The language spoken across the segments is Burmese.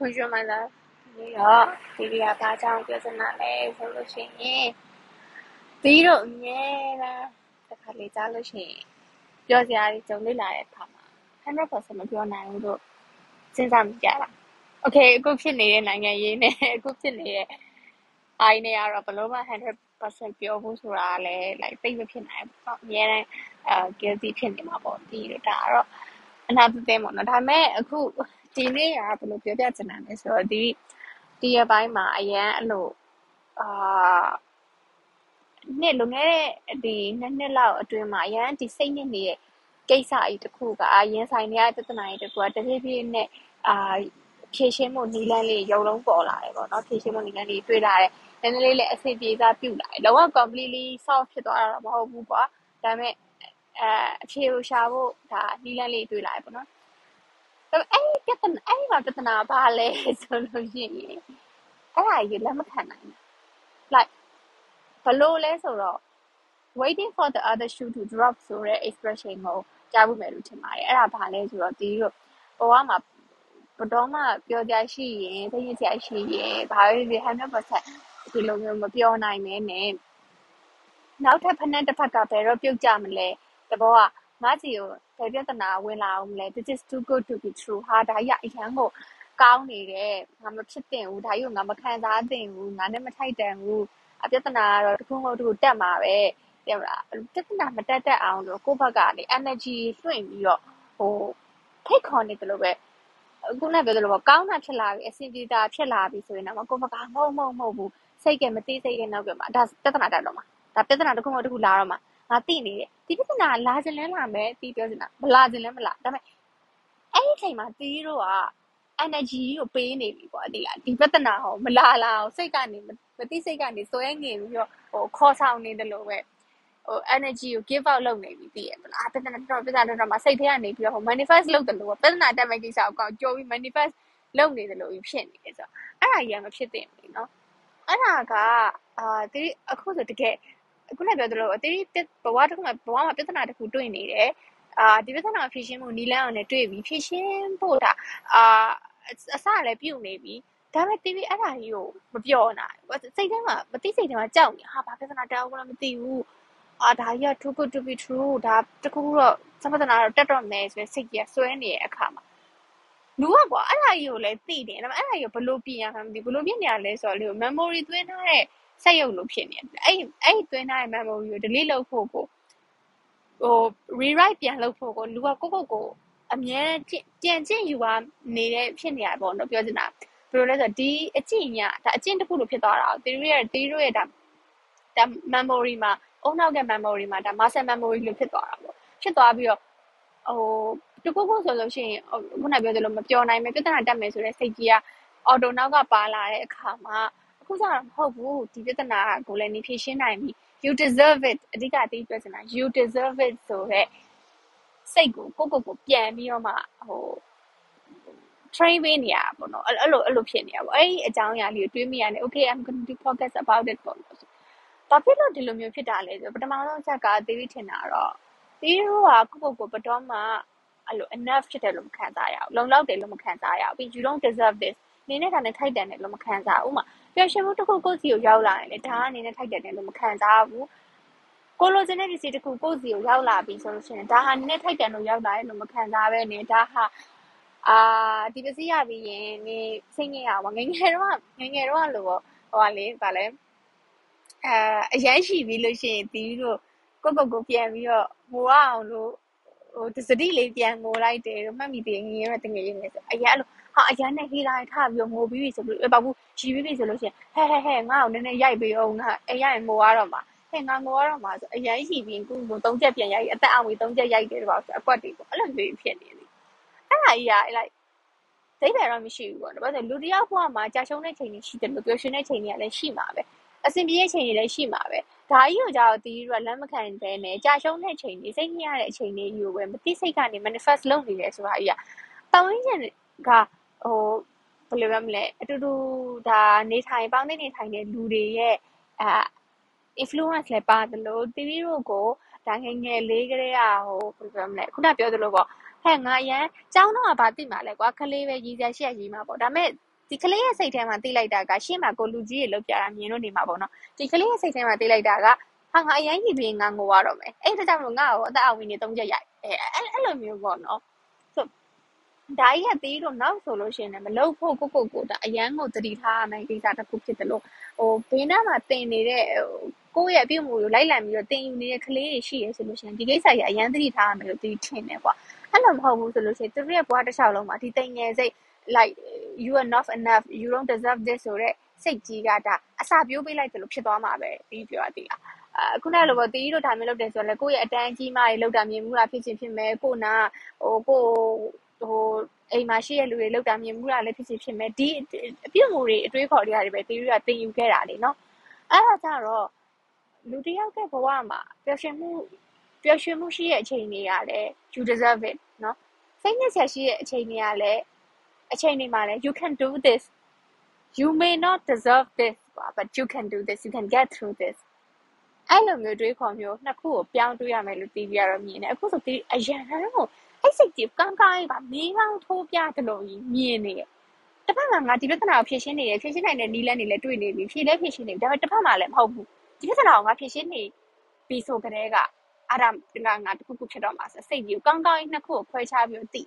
Bonjour my love ဒီတော့ဒီကဘာကြောင့်ပြောစနာလဲဆိုလို့ရှိရင်ဒီတော့အမြဲတမ်းတစ်ခါလေကြားလို့ရှိရင်ပြောစရာတွေကြုံနေလာတဲ့အခါမှာ100%မပြောနိုင်ဘူးလို့စဉ်းစားမိကြတာ Okay အခုဖြစ်နေတဲ့နိုင်ငံရေးနဲ့အခုဖြစ်နေတဲ့အိုင်းနေရတော့ဘလို့မှ100%ပြောဖို့ဆိုတာလည်း like သိမဖြစ်နိုင်ဘူးပေါ့အများတန်းအဲ guilty ဖြစ်နေမှာပေါ့ဒီတော့ဒါကတော့ အနာသတဲ့ပေါ့နော်ဒါပေမဲ့အခုဒီနေ့ကဘယ်လိုပြောပြချင်တာလဲဆိုတော့ဒီဒီရပိုင်းမှာအရန်အဲ့လိုအာနှစ်လွန်ခဲ့တဲ့ဒီနှစ်နှစ်လောက်အတွင်းမှာအရန်ဒီစိတ်ညစ်နေတဲ့ကိစ္စအကြီးတစ်ခုကအရင်ဆိုင်နေရတဲ့ပြဿနာကြီးတစ်ခုကတဖြည်းဖြည်းနဲ့အာဖြည့်ရှင်းမှုနီလန်းလေးရုံလုံးပေါ်လာတယ်ပေါ့နော်ဖြည့်ရှင်းမှုနီလန်းလေးတွေ့လာတယ်နည်းနည်းလေးလည်းအဆင်ပြေစားပြုတ်လာတယ်လောက completely solve ဖြစ်သွားတာတော့မဟုတ်ဘူးပေါ့ဒါပေမဲ့ အဲအဖြေကိုရှာဖို့ဒါနီလန်းလေးတွေ့လာတယ်ပေါ့နော်ဒါပေမဲ့အဲ့ပြဿနာအဲ့မှာပြဿနာဘာလဲဆိုလို့ရှိရင်အဲ့ဒါကြီးလက်မခံနိုင်ဘူး like ဘလို့လဲဆိုတော့ waiting for the other shoe to drop ဆိုတဲ့ expression ကိုကြားဖို့မယ်လို့ထင်ပါတယ်အဲ့ဒါဘာလဲဆိုတော့ဒီလိုဘဝမှာဘတော်မှပြောကြရှိရင်သိရကြရှိရင်ဘာပဲဖြစ်100%ဒီလိုမျိုးမပြောနိုင်မဲနဲ့နောက်ထပ်ဖက်နဲ့တစ်ဖက်ကဘယ်တော့ပြုတ်ကြမလဲ တဘောကငါစီကိုဘယ်ပြဿနာဝင်လာအောင်မလဲ this is too good to be true ဟာဒါကြီးအရန်ကိုကောင်းနေတယ်ငါမဖြစ်တင်ဘူးဒါကြီးကိုငါမခံစားတင်ဘူးငါနဲ့မထိုက်တန်ဘူးအပြဿနာကတော့တစ်ခုမဟုတ်တစ်ခုတက်မှာပဲတဲ့မလားပြဿနာမတက်တက်အောင်လို့ကိုယ့်ဘက်ကနေ energy လွှင့်ပြီးတော့ဟိုဖိတ်ခေါ်နေတယ်လို့ပဲခုနကပြောသလိုပေါ့ကောင်းတာဖြစ်လာပြီအဆင်ပြေတာဖြစ်လာပြီဆိုရင်တော့ကိုယ့်ဘက်ကမဟုတ်မဟုတ်မဟုတ်ဘူးစိတ်ကမသိစိတ်ကနောက်ကမှာဒါပြဿနာတက်တော့မှာဒါပြဿနာတစ်ခုမဟုတ်တစ်ခုလာတော့မှာ ငါသိနေတယ်ဒီပြဿနာလာခြင်းလဲလာမယ်တီးပြောနေတာမလာခြင်းလဲမလာဒါပေမဲ့အဲ့ဒီချိန်မှာတီးတို့က energy ကိုပေးနေပြီပေါ့ဒီလားဒီပြဿနာဟောမလာလာအောင်စိတ်ကနေမသိစိတ်ကနေစွဲငင်ပြီးတော့ဟိုခေါ်ဆောင်နေတယ်လို့ပဲဟို energy ကို give out လုပ်နေပြီသိရမလားပြဿနာတော့ပြဿနာတော့မှစိတ်ထဲကနေပြီးတော့ဟို manifest လုပ်တယ်လို့ပြဿနာတက်မဲ့ကိစ္စကိုကောကြိုးပြီး manifest လုပ်နေတယ်လို့ဖြစ်နေတယ်ဆိုတော့အဲ့ဒါကြီးကမဖြစ်သင့်ဘူးเนาะအဲ့ဒါကအာတိအခုဆိုတကယ် ခုနပြောသလိုအတိဘဝတစ်ခုမှာဘဝမှာပြဿနာတစ်ခုတွေ့နေတယ်အာဒီပြဿနာဖြေရှင်းမှုနီလန်းအောင်လည်းတွေ့ပြီဖြေရှင်းဖို့ဒါအာအစလည်းပြုတ်နေပြီဒါပေမဲ့ TV အဲ့ဒါကြီးကိုမပြောနိုင်စိတ်ထဲမှာမသိစိတ်ထဲမှာကြောက်နေဟာဘာပြဿနာတောင်းလို့မသိဘူးအာဒါကြီးက too good to be true ဒါတခုတော့သမဿနာတော့တက်တော့မယ်ဆိုရင်စိတ်ကြီးဆွဲနေတဲ့အခါမှာလူကကွာအဲ့ဒါကြီးကိုလည်းသိတယ်ဒါပေမဲ့အဲ့ဒါကြီးကိုဘလို့ပြင်ရမှမသိဘလို့ပြင်နေရလဲဆိုတော့လေ memory သွင်းထားတဲ့ စက်ရုပ်လို့ဖြစ်နေတယ်အဲ့အဲ့သွင်းထားတဲ့ memory ကို delete လုပ်ဖို့ကိုဟို rewrite ပြန်လုပ်ဖို့ကိုလူကကိုကိုကိုအမြဲပြန်ကျင့်ယူပါနေတဲ့ဖြစ်နေရပေါ့နော်ပြောချင်တာဘယ်လိုလဲဆိုတော့ဒီအကျင့်ညာဒါအကျင့်တစ်ခုလိုဖြစ်သွားတာတီရီရဲ့တီရီရဲ့ဒါဒါ memory မှာအုံနောက်က memory မှာဒါ muscle memory လို့ဖြစ်သွားတာပေါ့ဖြစ်သွားပြီးတော့ဟိုတကူကူဆိုလို့ရှိရင်ခုနပြောသလိုမပြောနိုင်မယ်ပြဿနာတက်မယ်ဆိုတဲ့စိတ်ကြီးကအော်တိုနောက်ကပါလာတဲ့အခါမှာအ ခုစားတော့မဟုတ်ဘူးဒီပြဿနာကိုလည်းနေဖြေရှင်းနိုင်ပြီ you deserve it အဓိကအတိပြောချင်တာ you deserve it ဆိုတဲ့စိတ်ကိုကိုကိုကိုပြန်ပြီးတော့မှဟို train ပေးနေရပါတော့အဲ့လိုအဲ့လိုဖြစ်နေရပါအဲ့ဒီအကြောင်းအရာလေးကိုတွေးမိရတယ် okay i'm going to do podcast about it ပေါ့ဘာဖြစ်လို့ဒီလိုမျိုးဖြစ်တာလဲဆိုပထမဆုံးချက်ကသေပြီးထင်တာတော့ဒီလိုကကိုကိုကိုဘတော်မှအဲ့လို enough ဖြစ်တယ်လို့မခံစားရဘူးလုံလောက်တယ်လို့မခံစားရဘူးပြီး you don't deserve this နေနဲ့ဒါနဲ့ထိုက်တန်တယ်လို့မခံစားဘူးဥမာပျော် ရွှင်မှုတစ်ခုကိုယ့်စီကိုရောက်လာရင်လေဒါကနေနဲ့ထိုက်တန်တယ်လို့မခံစားဘူးကိုလိုချင်တဲ့ပစ္စည်းတစ်ခုကိုယ့်စီကိုရောက်လာပြီဆိုလို့ရှိရင်ဒါဟာနည်းနည်းထိုက်တန်လို့ရောက်လာတယ်လို့မခံစားပဲနဲ့ဒါဟာအာဒီပစ္စည်းရပြီးရင်နေစိတ်ငြိမ်ရပါငငယ်တော့ငငယ်တော့လို့ပေါ့ဟိုကလေဗာလဲအဲအရန်ရှိပြီးလို့ရှိရင်ဒီတို့ကိုကိုကိုပြန်ပြီးတော့ငိုအောင်လို့ဟိုတစတိလေးပြန်ငိုလိုက်တယ်မှတ်မိတယ်ငငယ်ရတဲ့ငယ်ရင်းနေဆိုအရန်အဲ့လို ဟာအရန်နဲ့ဟေးတိုင်းထားပြီးတော့ငိုပြီးပြီဆိုလို့ဘာဘူးရှိပြီးပြီဆိုလို့ရှိရင်ဟဲဟဲဟဲငါ့ကိုနည်းနည်းရိုက်ပေးအောင်ငါအဲရိုက်ရင်ငိုရတော့မှာဟဲ့ငါငိုရတော့မှာဆိုအရန်ရှိပြီးကိုကိုသုံးချက်ပြန်ရိုက်အသက်အောင်ပြီးသုံးချက်ရိုက်တယ်တော့ဆိုအကွက်တွေပေါ့အဲ့လိုမျိုးဖြစ်နေတယ်အဲ့ဒါကြီးကအဲ့လိုက်ဒိဗယ်တော့မရှိဘူးပေါ့နော်ဘာလို့လူတယောက်ဘဝမှာကြာရှုံးတဲ့ချိန်တွေရှိတယ်လို့ပြောရှင်တဲ့ချိန်တွေကလည်းရှိမှာပဲအဆင်ပြေတဲ့ချိန်တွေလည်းရှိမှာပဲဒါကြီးကိုကြာတော့တီးတို့ကလက်မခံတဲ့နဲ့ကြာရှုံးတဲ့ချိန်တွေစိတ်ညစ်ရတဲ့အချိန်တွေယူပဲမသိစိတ်ကနေ manifest လုပ်နေတယ်ဆိုတာကြီးကတောင်းရင်းချင်က ဟိုဘယ်လိုပြောမလဲအတူတူဒါနေထိုင်ပေါင်းတဲ့နေထိုင်တဲ့လူတွေရဲ့အဲ influence လည်းပါတယ်လို့တီးတို့ကိုဒါငယ်ငယ်လေးကလေးကဟိုဘယ်လိုပြောမလဲခုနပြောသလိုပေါ့ဟဲ့ငါရန်ကျောင်းတော့ကဘာသိမှာလဲကွာခလေးပဲရည်စရာရှိရရည်မှာပေါ့ဒါပေမဲ့ဒီကလေးရဲ့စိတ်ထဲမှာသိလိုက်တာကရှေ့မှာကိုလူကြီးတွေလောက်ပြတာမြင်လို့နေမှာပေါ့နော်ဒီကလေးရဲ့စိတ်ထဲမှာသိလိုက်တာကဟာငါအရင်ကြီးပြီးငါငိုရတော့မယ်အဲ့ဒါကြောင့်မလို့ငါ့ကိုအသက်အဝင်းနေသုံးချက်ရိုက်အဲအဲ့လိုမျိုးပေါ့နော်ဆို ဒါကြီးကတီးတော့နောက်ဆိုလို့ရှိရင်လည်းမလုပ်ဖို့ကိုကိုကိုဒါအရန်ကိုတတိထားရမယ်ကိစ္စတစ်ခုဖြစ်တယ်လို့ဟိုဘေးနားမှာတင်နေတဲ့ကိုယ့်ရဲ့အပြုတ်မှုကိုလိုက်လံပြီးတော့တင်ယူနေတဲ့ကလေးတွေရှိရဆိုလို့ရှိရင်ဒီကိစ္စကြီးအရန်တတိထားရမယ်လို့တီးထင်တယ်ကွာအဲ့လိုမဟုတ်ဘူးဆိုလို့ရှိရင်သူတို့ရဲ့ဘဝတစ်လျှောက်လုံးမှာဒီတိမ်ငယ်စိတ် like you are not enough you don't deserve this ဆိုတဲ့စိတ်ကြီးကဒါအစာပြိုးပေးလိုက်တယ်လို့ဖြစ်သွားမှာပဲဒီပြောရသေးလားအခုနလိုပေါ့တီးတို့ဒါမျိုးလုပ်တယ်ဆိုတော့လေကိုယ့်ရဲ့အတန်းကြီးမတွေလောက်တာမြင်မှုလားဖြစ်ချင်းဖြစ်မယ်ကိုနာဟိုကို ဟိုအိမ်မှာရှိတဲ့လူတွေလောက်တာမြင်မှုလားလည်းဖြစ်ချင်းဖြစ်မယ်ဒီအပြုတ်မှုတွေအတွေးခေါ်တွေပဲတီးတို့ကတင်ယူခဲ့တာလေနော်အဲ့ဒါကြတော့လူတယောက်ရဲ့ဘဝမှာပျော်ရွှင်မှုပျော်ရွှင်မှုရှိတဲ့အချိန်တွေကလည်း you deserve it နော်စိတ်နဲ့ဆက်ရှိတဲ့အချိန်တွေကလည်းအချိန်တွေမှာလည်း you can do this you may not deserve this but you can do this you can get through this အဲ့လိုမျိုးတွေးခေါ်မျိုးနှစ်ခုကိုပြောင်းတွေးရမယ်လို့တီးပြရတော့မြင်တယ်အခုဆိုတီးအရန်ကို အဲ့စိတ်ကြီးကန်းကန်းပါမင်းကောင်းထိုးပြတယ်လို့မြင်နေတယ်တစ်ဖက်မှာငါဒီပြဿနာကိုဖြေရှင်းနေတယ်ဖြေရှင်းနိုင်တဲ့နီးလန်းနေလဲတွေ့နေပြီဖြေလဲဖြေရှင်းနေပြီဒါပေမဲ့တစ်ဖက်မှာလည်းမဟုတ်ဘူးဒီပြဿနာကိုငါဖြေရှင်းနေပြီဆိုကြတဲ့ကအဲ့ဒါငါငါတခုခုဖြစ်တော့မှာစိတ်ကြီးကိုကောင်းကောင်းနှစ်ခုကိုခွဲခြားပြီးသိ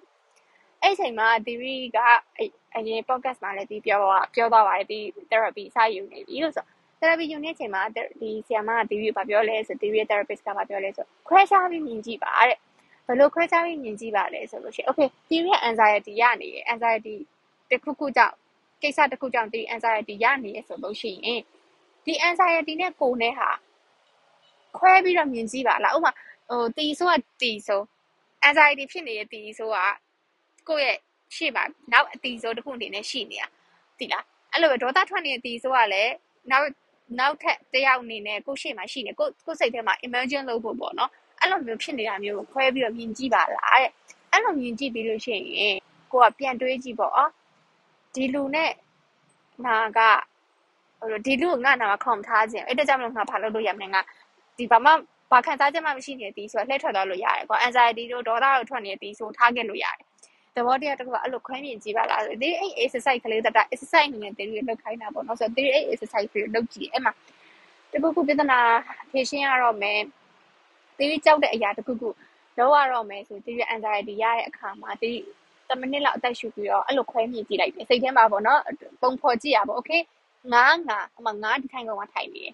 အဲ့ချိန်မှာ theory ကအရင် podcast မှာလည်းဒီပြောပြောသွားပါတယ်ဒီ therapy စယူနေပြီလို့ဆို therapy ယူနေချိန်မှာဒီဆရာမက theory ကိုပြောလဲဆို theory therapist ကပြောလဲဆိုခွဲခြားပြီးမြင်ကြည့်ပါတဲ့ဘ ယ်လိုခွဲခြားပြီးမြင်ကြည့်ပါလဲဆိုလို့ရှိရင် okay theory anxiety ရနေရ anxiety တခုခုကြောင့်ကိစ္စတခုကြောင့်ဒီ anxiety ရနေရဆိုလို့ရှိရင်ဒီ anxiety နဲ့ကိုယ်နဲ့ဟာခွဲပြီးတော့မြင်ကြည့်ပါလားဥပမာဟိုတီဆိုကတီဆို anxiety ဖြစ်နေတဲ့တီဆိုကကိုယ့်ရဲ့ရှေ့မှာနောက်အတီဆိုတစ်ခုအနေနဲ့ရှိနေတာသိလားအဲ့လိုပဲဒေါသထွက်နေတဲ့တီဆိုကလည်းနောက်နောက်ထပ်တယောက်အနေနဲ့ကိုယ့်ရှေ့မှာရှိနေကိုကိုယ့်စိတ်ထဲမှာ imagine လုပ်ဖို့ပေါ့နော် အဲ့လိုမျိုးဖြစ်နေတာမျိုးကိုခွဲပြီးတော့မြင်ကြည့်ပါလားတဲ့အဲ့လိုမြင်ကြည့်ပြီးလို့ရှိရင်ကိုကပြန်တွေးကြည့်ပေါ့အော်ဒီလူနဲ့နာကဟိုဒီလူကငါနာမှာခေါမထားခြင်းအဲ့တကြောင့်မလို့ငါဘာလုပ်လို့ရမလဲငါဒီဘာမှဘာခံစားချက်မှမရှိနေသည်ဆိုတော့လှည့်ထွက်သွားလို့ရတယ်ကွာ anxiety တို့ဒေါသတို့ထွက်နေသည်ဆိုထားခဲ့လို့ရတယ်သဘောတရားတစ်ခုကအဲ့လိုခွဲမြင်ကြည့်ပါလားဒီအဲ့ exercise ကလေးတတာ exercise အနေနဲ့တေးရလောက်ခိုင်းတာပေါ့နော်ဆိုတော့တေးအဲ့ exercise တွေလောက်ကြည့်အဲ့မှာတခုခုပြဿနာဖြေရှင်းရတော့မယ် တေးကြောက်တဲ့အရာတခုခုလောက်ရတော့မယ်ဆိုတေးရ anxiety ရတဲ့အခါမှာတေးတမိနစ်လောက်အသက်ရှူပြီးတော့အဲ့လိုခွဲမြင်ကြည့်လိုက်တယ်စိတ်ထဲမှာပေါ့နော်ပုံဖော်ကြည့်ရပါ okay ငါငါအမငါဒီထိုင်ကောင်မှာထိုင်နေတယ်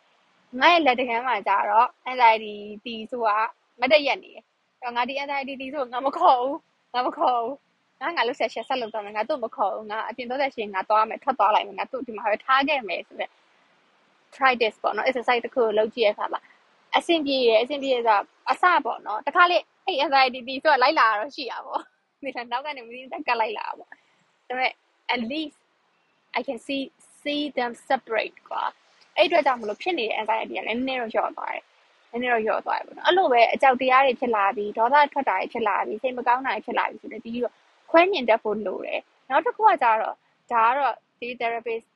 ငါရဲ့လက်တကမ်းမှာကြတော့ anxiety တီဆိုတာမတည့်ရက်နေတယ်တော့ငါဒီ anxiety တီဆိုငါမခေါ်ဘူးငါမခေါ်ဘူးငါငါလို့ဆက်ရှက်ဆက်လုပ်တော့မယ်ငါတို့မခေါ်ဘူးငါအပြင်တော့ဆက်ရှင်ငါသွားမယ်ထွက်သွားလိုက်မယ်ငါတို့ဒီမှာပဲထားခဲ့မယ်ဆိုတော့ try this ပေါ့နော် exercise တစ်ခုကိုလုပ်ကြည့်ရခါမှာအဆင်ပြေရအဆင်ပြေဆို အစပေါ့နော်တခါလေအဲ့ anxiety တီဆိုလိုက်လာတော့ရှိရပါဘောဒီကနောက်ကနေမင်းတက်ကလိုက်လာပါဒါပေမဲ့ at least I can see see them separate ကွာအဲ့အတွက်ကြောင့်မလို့ဖြစ်နေတဲ့ anxiety ကလည်းနည်းနည်းတော့လျော့သွားတယ်နည်းနည်းတော့လျော့သွားတယ်ပေါ့နော်အဲ့လိုပဲအကြောက်တရားတွေဖြစ်လာပြီးဒေါသထွက်တာတွေဖြစ်လာပြီးစိတ်မကောင်းတာတွေဖြစ်လာပြီးဆိုတော့ဒီတော့ခွဲမြင်တတ်ဖို့လိုတယ်နောက်တစ်ခုကကြတော့ဒါကတော့ဒီ therapist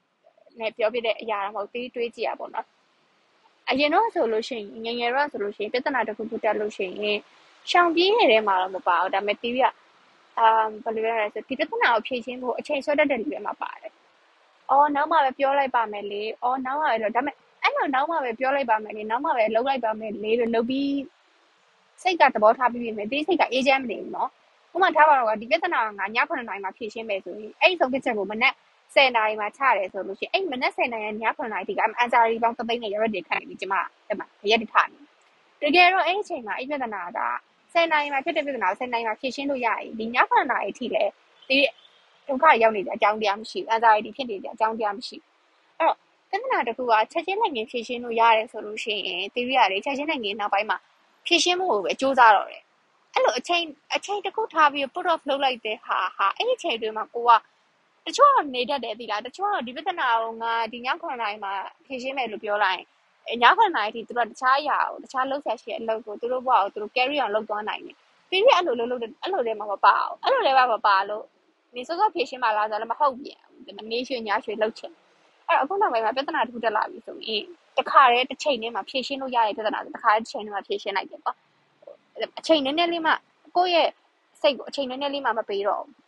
နဲ့ပြောပြတဲ့အရာတော့မဟုတ်သေးတွေးကြည့်ရပါတော့ အရင်တော့ဆိုလို့ရှိရင်ငငယ်တော့ဆိုလို့ရှိရင်ပြဿနာတစ်ခုခုတက်လို့ရှိရင်ရှောင်ပြေးနေတဲ့မှာတော့မပါဘူးဒါပေမဲ့ theory ကအာဘယ်လိုလဲဆိုဒီပြဿနာကိုဖြေရှင်းဖို့အချိန်ဆွဲတတ်တဲ့လူတွေမှာပါတယ်အော်နောက်မှပဲပြောလိုက်ပါမယ်လေအော်နောက်မှပဲလို့ဒါပေမဲ့အဲ့လိုနောက်မှပဲပြောလိုက်ပါမယ်လေနောက်မှပဲလုပ်လိုက်ပါမယ်လေလို့လုပ်ပြီးစိတ်ကသဘောထားပြီးပြီမယ်ဒီစိတ်ကအေးချမ်းမနေဘူးနော်ဥပမာထားပါတော့ဒီပြဿနာကငါည9နာရီမှာဖြေရှင်းမယ်ဆိုရင်အဲ့ဒီဆုံးဖြတ်ချက်ကိုမနေ့ 10နာရီမှာချတယ်ဆိုလို့ရှိရင်အဲ့မနေ့10နာရီည9နာရီဒီကအန်ဆာရီပေါင်းသသိန်းနဲ့ရက်တွေခန့်နေပြီကျမအဲ့မှာရက်တွေထားနေတကယ်တော့အဲ့ဒီအချိန်မှာအဲ့ပြဿနာက10နာရီမှာဖြစ်တဲ့ပြဿနာကို10နာရီမှာဖြေရှင်းလို့ရရင်ဒီည9နာရီအထိလည်းဒီဒုက္ခရောက်နေတဲ့အကြောင်းတရားမရှိဘူး anxiety ဖြစ်နေတဲ့အကြောင်းတရားမရှိဘူးအဲ့တော့ပြဿနာတစ်ခုကချက်ချင်းနိုင်ငင်ဖြေရှင်းလို့ရတယ်ဆိုလို့ရှိရင် theory ကလေချက်ချင်းနိုင်ငင်နောက်ပိုင်းမှာဖြေရှင်းမှုကိုပဲစူးစမ်းတော့တယ်အဲ့လိုအချိန်အချိန်တစ်ခုထားပြီး put off လုပ်လိုက်တဲ့ဟာဟာအဲ့ဒီအချိန်တွေမှာကိုက တချို့ကနေတတ်တယ်ဒီလားတချို့ကဒီပြဿနာကိုငါဒီည9နာရီမှာဖြေရှင်းမယ်လို့ပြောလိုက်ရင်ည9နာရီထိသူတို့တခြားအရာကိုတခြားလှုပ်ဆက်ရှိတဲ့အလုပ်ကိုသူတို့ဘဝကိုသူတို့ carry on လုပ်သွားနိုင်တယ်ပြီးပြီးအဲ့လိုလုပ်လို့အဲ့လိုလည်းမပါအောင်အဲ့လိုလည်းမပါလို့နေစောစောဖြေရှင်းပါလားဆိုတော့မဟုတ်ပြန်ဘူးမင်းရွှေညရွှေလှုပ်ချင်အဲ့အခုနောက်ပိုင်းမှာပြဿနာတစ်ခုတက်လာပြီဆိုရင်တခါတည်းတစ်ချိန်တည်းမှာဖြေရှင်းလို့ရတဲ့ပြဿနာဆိုတခါတည်းတစ်ချိန်တည်းမှာဖြေရှင်းလိုက်တယ်ပေါ့အချိန်နည်းနည်းလေးမှကိုယ့်ရဲ့စိတ်ကိုအချိန်နည်းနည်းလေးမှမပေးတော့ဘူး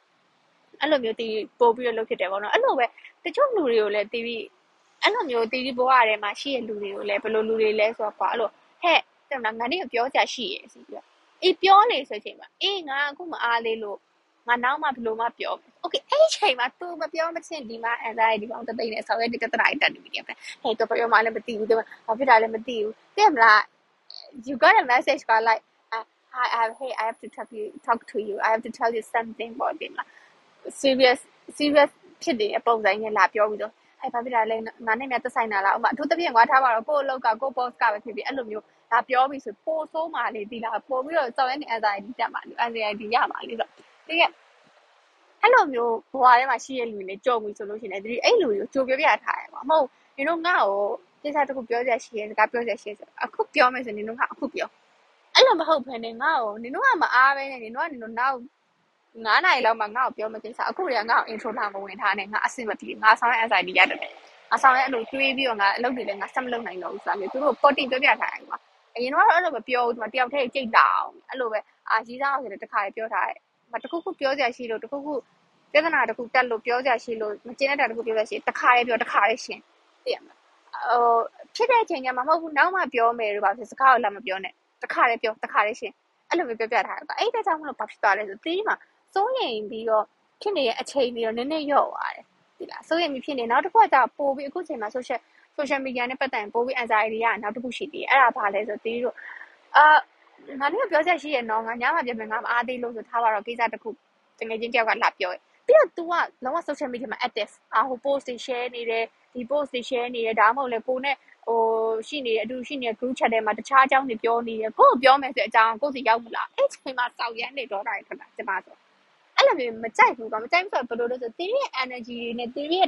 အဲ့လိုမျိုးတီးပို့ပြီးတော့လုပ်ဖြစ်တယ်ပေါ့နော်အဲ့လိုပဲတချို့လူတွေကိုလည်းတီးပြီးအဲ့လိုမျိုးတီးပြီးဘဝထဲမှာရှိတဲ့လူတွေကိုလည်းဘယ်လိုလူတွေလဲဆိုတော့ကွာအဲ့လိုဟဲ့တဲ့ငါနေ့ကပြောကြရှိရဲ့ဆိုပြီးတော့အေးပြောနေဆိုချိန်မှာအေးငါအခုမအားသေးလို့ငါနောက်မှဘယ်လိုမှပြောဘူး။ Okay အဲ့ဒီချိန်မှာ तू မပြောမချင်းဒီမှာ anxiety ပေါ့တသိနေဆောင်ရတဲ့ကတရာတက်နေပြီတဲ့။ဟဲ့ तू ပြောမှလည်းမသိဘူးတဲ့။ဘာဖြစ်တာလဲမသိဘူး။သိမလား you got a message က like I I hey I have to talk you talk to you I have to tell you something about it လား။ serious serious ဖြစ်နေတဲ့ပုံစံနဲ့လာပြောပြီးတော့အဲ့ဘာဖြစ်တာလဲငါနဲ့များသက်ဆိုင်တာလားဥမာအထူးသဖြင့်ငါထားပါတော့ကိုယ့်အလောက်ကကိုယ့် boss ကပဲဖြစ်ဖြစ်အဲ့လိုမျိုးဒါပြောပြီးဆိုပိုဆိုးမှလေဒီလားပို့ပြီးတော့စော်ရဲနေ anxiety တက်မှလေ anxiety ရမှလေဆိုတကယ်အဲ့လိုမျိုးဘဝထဲမှာရှိတဲ့လူတွေကြုံပြီဆိုလို့ရှိရင်ဒီအဲ့လူတွေကိုကြိုပြောပြထားရမှာမဟုတ်နင်တို့ငါ့ကိုကိစ္စတခုပြောစရာရှိရဲစကားပြောစရာရှိရဲဆိုအခုပြောမယ်ဆိုနင်တို့ကအခုပြောအဲ့လိုမဟုတ်ဘဲနဲ့ငါ့ကိုနင်တို့ကမအားပဲနဲ့နင်တို့ကနင်တို့နောက် 9နိုင်လောက်မှငါ့ကိုပြောမကိစ္စအခုတည်းကငါ့ကို intro လာမဝင်ထားနဲ့ငါအဆင်မပြေငါဆောင်ရဲ့ anxiety ရတယ်ငါဆောင်ရဲ့အဲ့လိုတွေးပြီးတော့ငါအလုပ်တွေလည်းငါဆက်မလုပ်နိုင်တော့ဘူးဆိုတာမျိုးသူတို့ potting ပြောပြထားတယ်ကွာအရင်တော့အဲ့လိုမပြောဘူးဒီမှာတယောက်တည်းကြိတ်တာအောင်အဲ့လိုပဲအာကြီးစားအောင်ဆိုတော့တခါပြောထားတယ်မတခုခုပြောစရာရှိလို့တခုခုပြဿနာတခုတက်လို့ပြောစရာရှိလို့မကျင်းတဲ့တခုပြောစရာရှိတခါလေးပြောတခါလေးရှင်းသိရမလားဟိုဖြစ်တဲ့အချိန်ကျမှမဟုတ်ဘူးနောက်မှပြောမယ်လို့ပါဖြစ်စကားကိုလည်းမပြောနဲ့တခါလေးပြောတခါလေးရှင်းအဲ့လိုမျိုးပြောပြထားတယ်အဲ့တဲ့ကြောင့်မလို့ဘာဖြစ်သွားလဲဆိုတီးမှာ စိုးရင်ပြီးတော့ဖြစ်နေတဲ့အချိန်ပြီးတော့နည်းနည်းရော့သွားတယ်ဒီလားစိုးရင်ပြီးဖြစ်နေနောက်တစ်ခုကကြာပို့ပြီးအခုချိန်မှာ social social media နဲ့ပတ်သက်ရင်ပို့ပြီး anxiety ရနောက်တစ်ခုရှိသေးတယ်အဲ့ဒါဘာလဲဆိုတီးတို့အာငါလည်းပြောချက်ရှိရနော်ငါညမှာပြန်ပြန်ငါမအားသေးလို့ဆိုထားပါတော့ကိစ္စတစ်ခုတကယ်ချင်းတယောက်ကလာပြောပြီးတော့ तू ကလုံးဝ social media မှာ active အာဟို post တွေ share နေတယ်ဒီ post တွေ share နေတယ်ဒါမှမဟုတ်လေကိုနဲ့ဟိုရှိနေတဲ့အတူရှိနေတဲ့ group chat ထဲမှာတခြားအကြောင်းတွေပြောနေတယ်ကိုကိုပြောမယ်ဆိုအကြောင်းကိုစီရောက်မလားအဲ့ချိန်မှာစောက်ရမ်းနေတော့တာခဏကျမဆို အဲ့လိုမျိုးမကြိုက်ဘူးကမကြိုက်ဘူးဆိုဘယ်လိုလဲဆိုတင်းရဲ့ energy တွေနဲ့တင်းရဲ့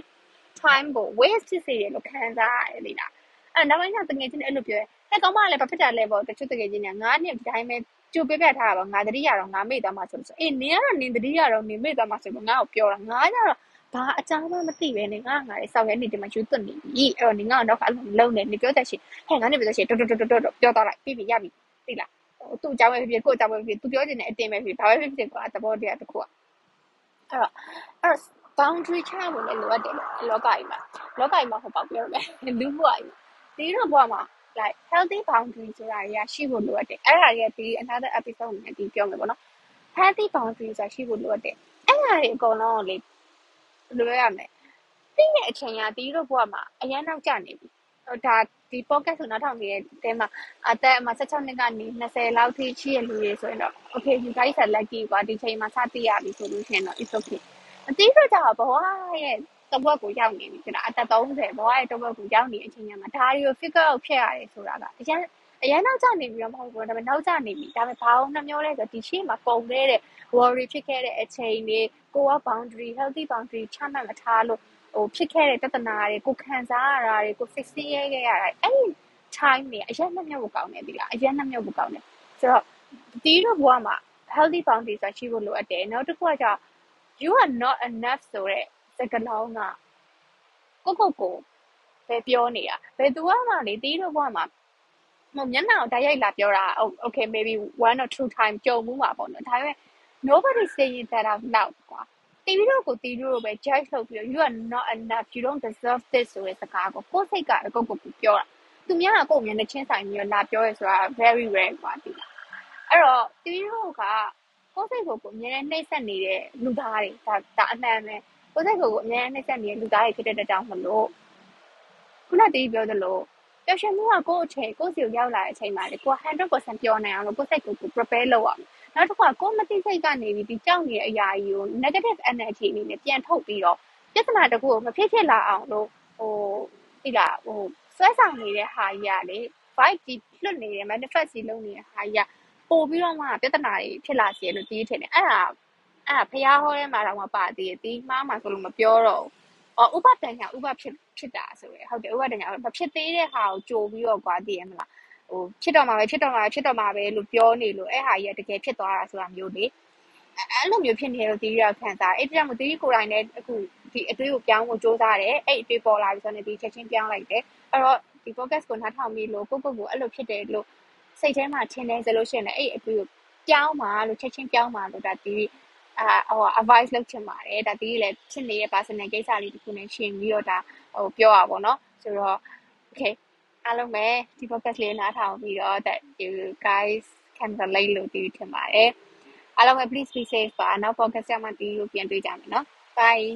time ကို waste ဖြစ်စေတယ်လို့ခံစားရတယ်လေလားအဲ့နောက်ပိုင်းကျတကယ်ချင်းအဲ့လိုပြောရဲဟဲ့ကောင်းမလည်းဘာဖြစ်တာလဲပေါ့တချို့တကယ်ချင်းကငါးနှစ်ဒီတိုင်းပဲကြိုပြပြထားတာပါငါတတိယတော့ငါမေ့သွားမှဆိုလို့အေးနင်ကတော့နင်တတိယတော့နင်မေ့သွားမှဆိုလို့ငါ့ကိုပြောတာငါကျတော့ဘာအကြောင်းမှမသိပဲနေငါငါလေးစောက်ရဲနေဒီမှာယူသွတ်နေပြီအဲ့တော့နင်ကတော့အလုံးလုံးနေနေပြောတဲ့ရှင်ဟဲ့ငါနေပြောတဲ့ရှင်တော်တော်တော်တော်ပြောသွားလိုက်ပြီးပြီရပြီသိလားသူ့အကြောင်းပဲဖြစ်ဖြစ်ကိုယ့်အကြောင်းပဲဖြစ်ဖြစ်သူပြောချင်တဲ့အတင်းပဲဖြစ်ဘာပဲဖြစ်ဖြစ်ကွာသဘောတရားတစ်ခုอ่ะ အဲ့တော့အဲ့တော့ boundary ချဖို့လည်းလိုအပ်တယ်လောကကြီးမှာလောကကြီးမှာဟောပေါ့ပြောမယ်လူဘဝကြီးဒီတော့ဘဝမှာ like healthy boundary ဆိုတာတွေကရှိဖို့လိုအပ်တယ်အဲ့ဒါတွေကဒီ another episode နဲ့ဒီပြောမယ်ပေါ့နော် healthy boundary ဆိုတာရှိဖို့လိုအပ်တယ်အဲ့ဒါတွေအကုန်လုံးကိုလေလိုရမယ်ပြီးတဲ့အချိန်ကဒီတို့ဘဝမှာအရန်နောက်ကျနေပြီ ဒါဒီ podcast ဆိုနောက်ထောင်နေတဲ့တဲမှာအသက်အမှ16နှစ်ကနေ20လောက်ထိရှိရလူတွေဆိုရင်တော့ okay you guys are lucky ကွာဒီချိန်မှာစသိရပြီဆိုလို့ရှိရင်တော့ it's okay အတိအကျတော့ဘဝရဲ့တဝက်ကိုရောက်နေပြီကျွန်တော်အသက်30ဘဝရဲ့တဝက်ကိုရောက်နေတဲ့အချိန်မှာဒါတွေကို figure out ဖြစ်ရတယ်ဆိုတာကအရင်အရင်နောက်ကျနေပြီးတော့မဟုတ်ဘူးဒါပေမဲ့နောက်ကျနေပြီဒါပေမဲ့ဘာအောင်နှမျောလဲဆိုဒီရှေ့မှာပုံခဲ့တဲ့ worry ဖြစ်ခဲ့တဲ့အချိန်တွေကိုက boundary healthy boundary ချမှတ်မထားလို့ ဟိုဖြစ်ခဲ့တဲ့ပြဿနာတွေကိုခံစားရတာတွေကို fix ရခဲ့ရတာအဲ့ဒီ time တွေအရင်နှမျောဖို့ကောင်းတယ်ဒီလားအရင်နှမျောဖို့ကောင်းတယ်ဆိုတော့ဒီတော့ဘဝမှာ healthy boundary ဆိုတာရှိဖို့လိုအပ်တယ်နောက်တစ်ခုကကျ you are not enough ဆိုတဲ့စကားလုံးကကိုကိုကိုပဲပြောနေတာဘယ်သူမှလေတီးတော့ဘဝမှာမမျက်နှာကိုတိုက်ရိုက်လာပြောတာ okay maybe one or two time ကြုံမှုမှာပေါ့နော်ဒါပေမဲ့ nobody saying that out loud ကွာ တီးတော့ကိုတီးတော့ပဲ judge လုပ်ပြီး you are not enough you don't deserve this ဆိုတဲ့စကားကိုကိုယ်စိတ်ကအကုတ်ကိုပြောတာသူများကကိုယ်မျက်နှာချင်းဆိုင်ပြီးလာပြောရဲဆိုတာ very rare ကွာဒီလားအဲ့တော့တီးတော့ကကိုယ်စိတ်ကိုကိုအများနဲ့နှိမ့်ဆက်နေတဲ့လူသားတွေဒါဒါအမှန်ပဲကိုယ်စိတ်ကိုကိုအများနဲ့နှိမ့်ဆက်နေတဲ့လူသားတွေဖြစ်တဲ့တောင်မလို့ခုနတည်းပြောသလိုပျော်ရွှင်မှုကကိုယ့်အချိန်ကိုယ့်စီကိုရောက်လာတဲ့အချိန်မှာလေကိုယ်100%ပျော်နိုင်အောင်လို့ကိုယ်စိတ်ကိုကို prepare လုပ်အောင် နောက်တစ်ခါကိုယ်မသိစိတ်ကနေပြီးဒီကြောက်နေတဲ့အရာကြီးကို negative energy အနေနဲ့ပြန်ထုတ်ပြီးတော့ပြဿနာတခုကိုမဖြစ်ဖြစ်လာအောင်လို့ဟိုဒီလားဟိုဆွဲဆောင်နေတဲ့ဟာကြီးကလေ vibe ကြီးလွတ်နေတယ် manifest ကြီးလုပ်နေတဲ့ဟာကြီးကပို့ပြီးတော့မှပြဿနာတွေဖြစ်လာစေလို့တီးထင်တယ်အဲ့ဒါအဲ့ဒါဖះဟောထဲမှာတော့မပါသေးတယ်တီးမှားမှာဆိုလို့မပြောတော့ဘူးအော်ဥပဒဏ်ကဥပဖြစ်ဖြစ်တာဆိုရယ်ဟုတ်တယ်ဥပဒဏ်ကမဖြစ်သေးတဲ့ဟာကိုကြိုပြီးတော့ကွာတည်ရမလား ဟိုဖြစ်တော့မှာပဲဖြစ်တော့မှာပဲဖြစ်တော့မှာပဲလို့ပြောနေလို့အဲ့ဟာကြီးကတကယ်ဖြစ်သွားတာဆိုတာမျိုးလေအဲ့လိုမျိုးဖြစ်နေလို့တီးရခံစားအဲ့ဒါကြောင့်မတီးကိုယ်တိုင်လည်းအခုဒီအတွေးကိုပြောင်းဖို့စူးစမ်းတယ်အဲ့အတွေးပေါ်လာပြီဆိုတော့ဒီချက်ချင်းပြောင်းလိုက်တယ်အဲ့တော့ဒီ podcast ကိုနားထောင်ပြီးလို့ကိုကိုကိုအဲ့လိုဖြစ်တယ်လို့စိတ်ထဲမှာထင်တယ်ဆိုလို့ရှိရင်လည်းအဲ့အတွေးကို ပြောင်းပါလို့ချက်ချင်းပြောင်းပါလို့ဒါဒီအာဟို advice လုပ်ချင်ပါတယ်ဒါဒီလည်းဖြစ်နေတဲ့ personal ကိစ္စလေးတစ်ခုနဲ့ရှင်ပြီးတော့ဒါဟိုပြောရပါဘောเนาะဆိုတော့ okay အားလုံးပဲဒီ podcast လေးနားထောင်ပြီးတော့ that you guys can relate လို့ဒီထင်ပါတယ်အားလုံးပဲ please be safe ပါနောက် podcast ရမှဒီလိုပြန်တွေ့ကြမယ်နော် bye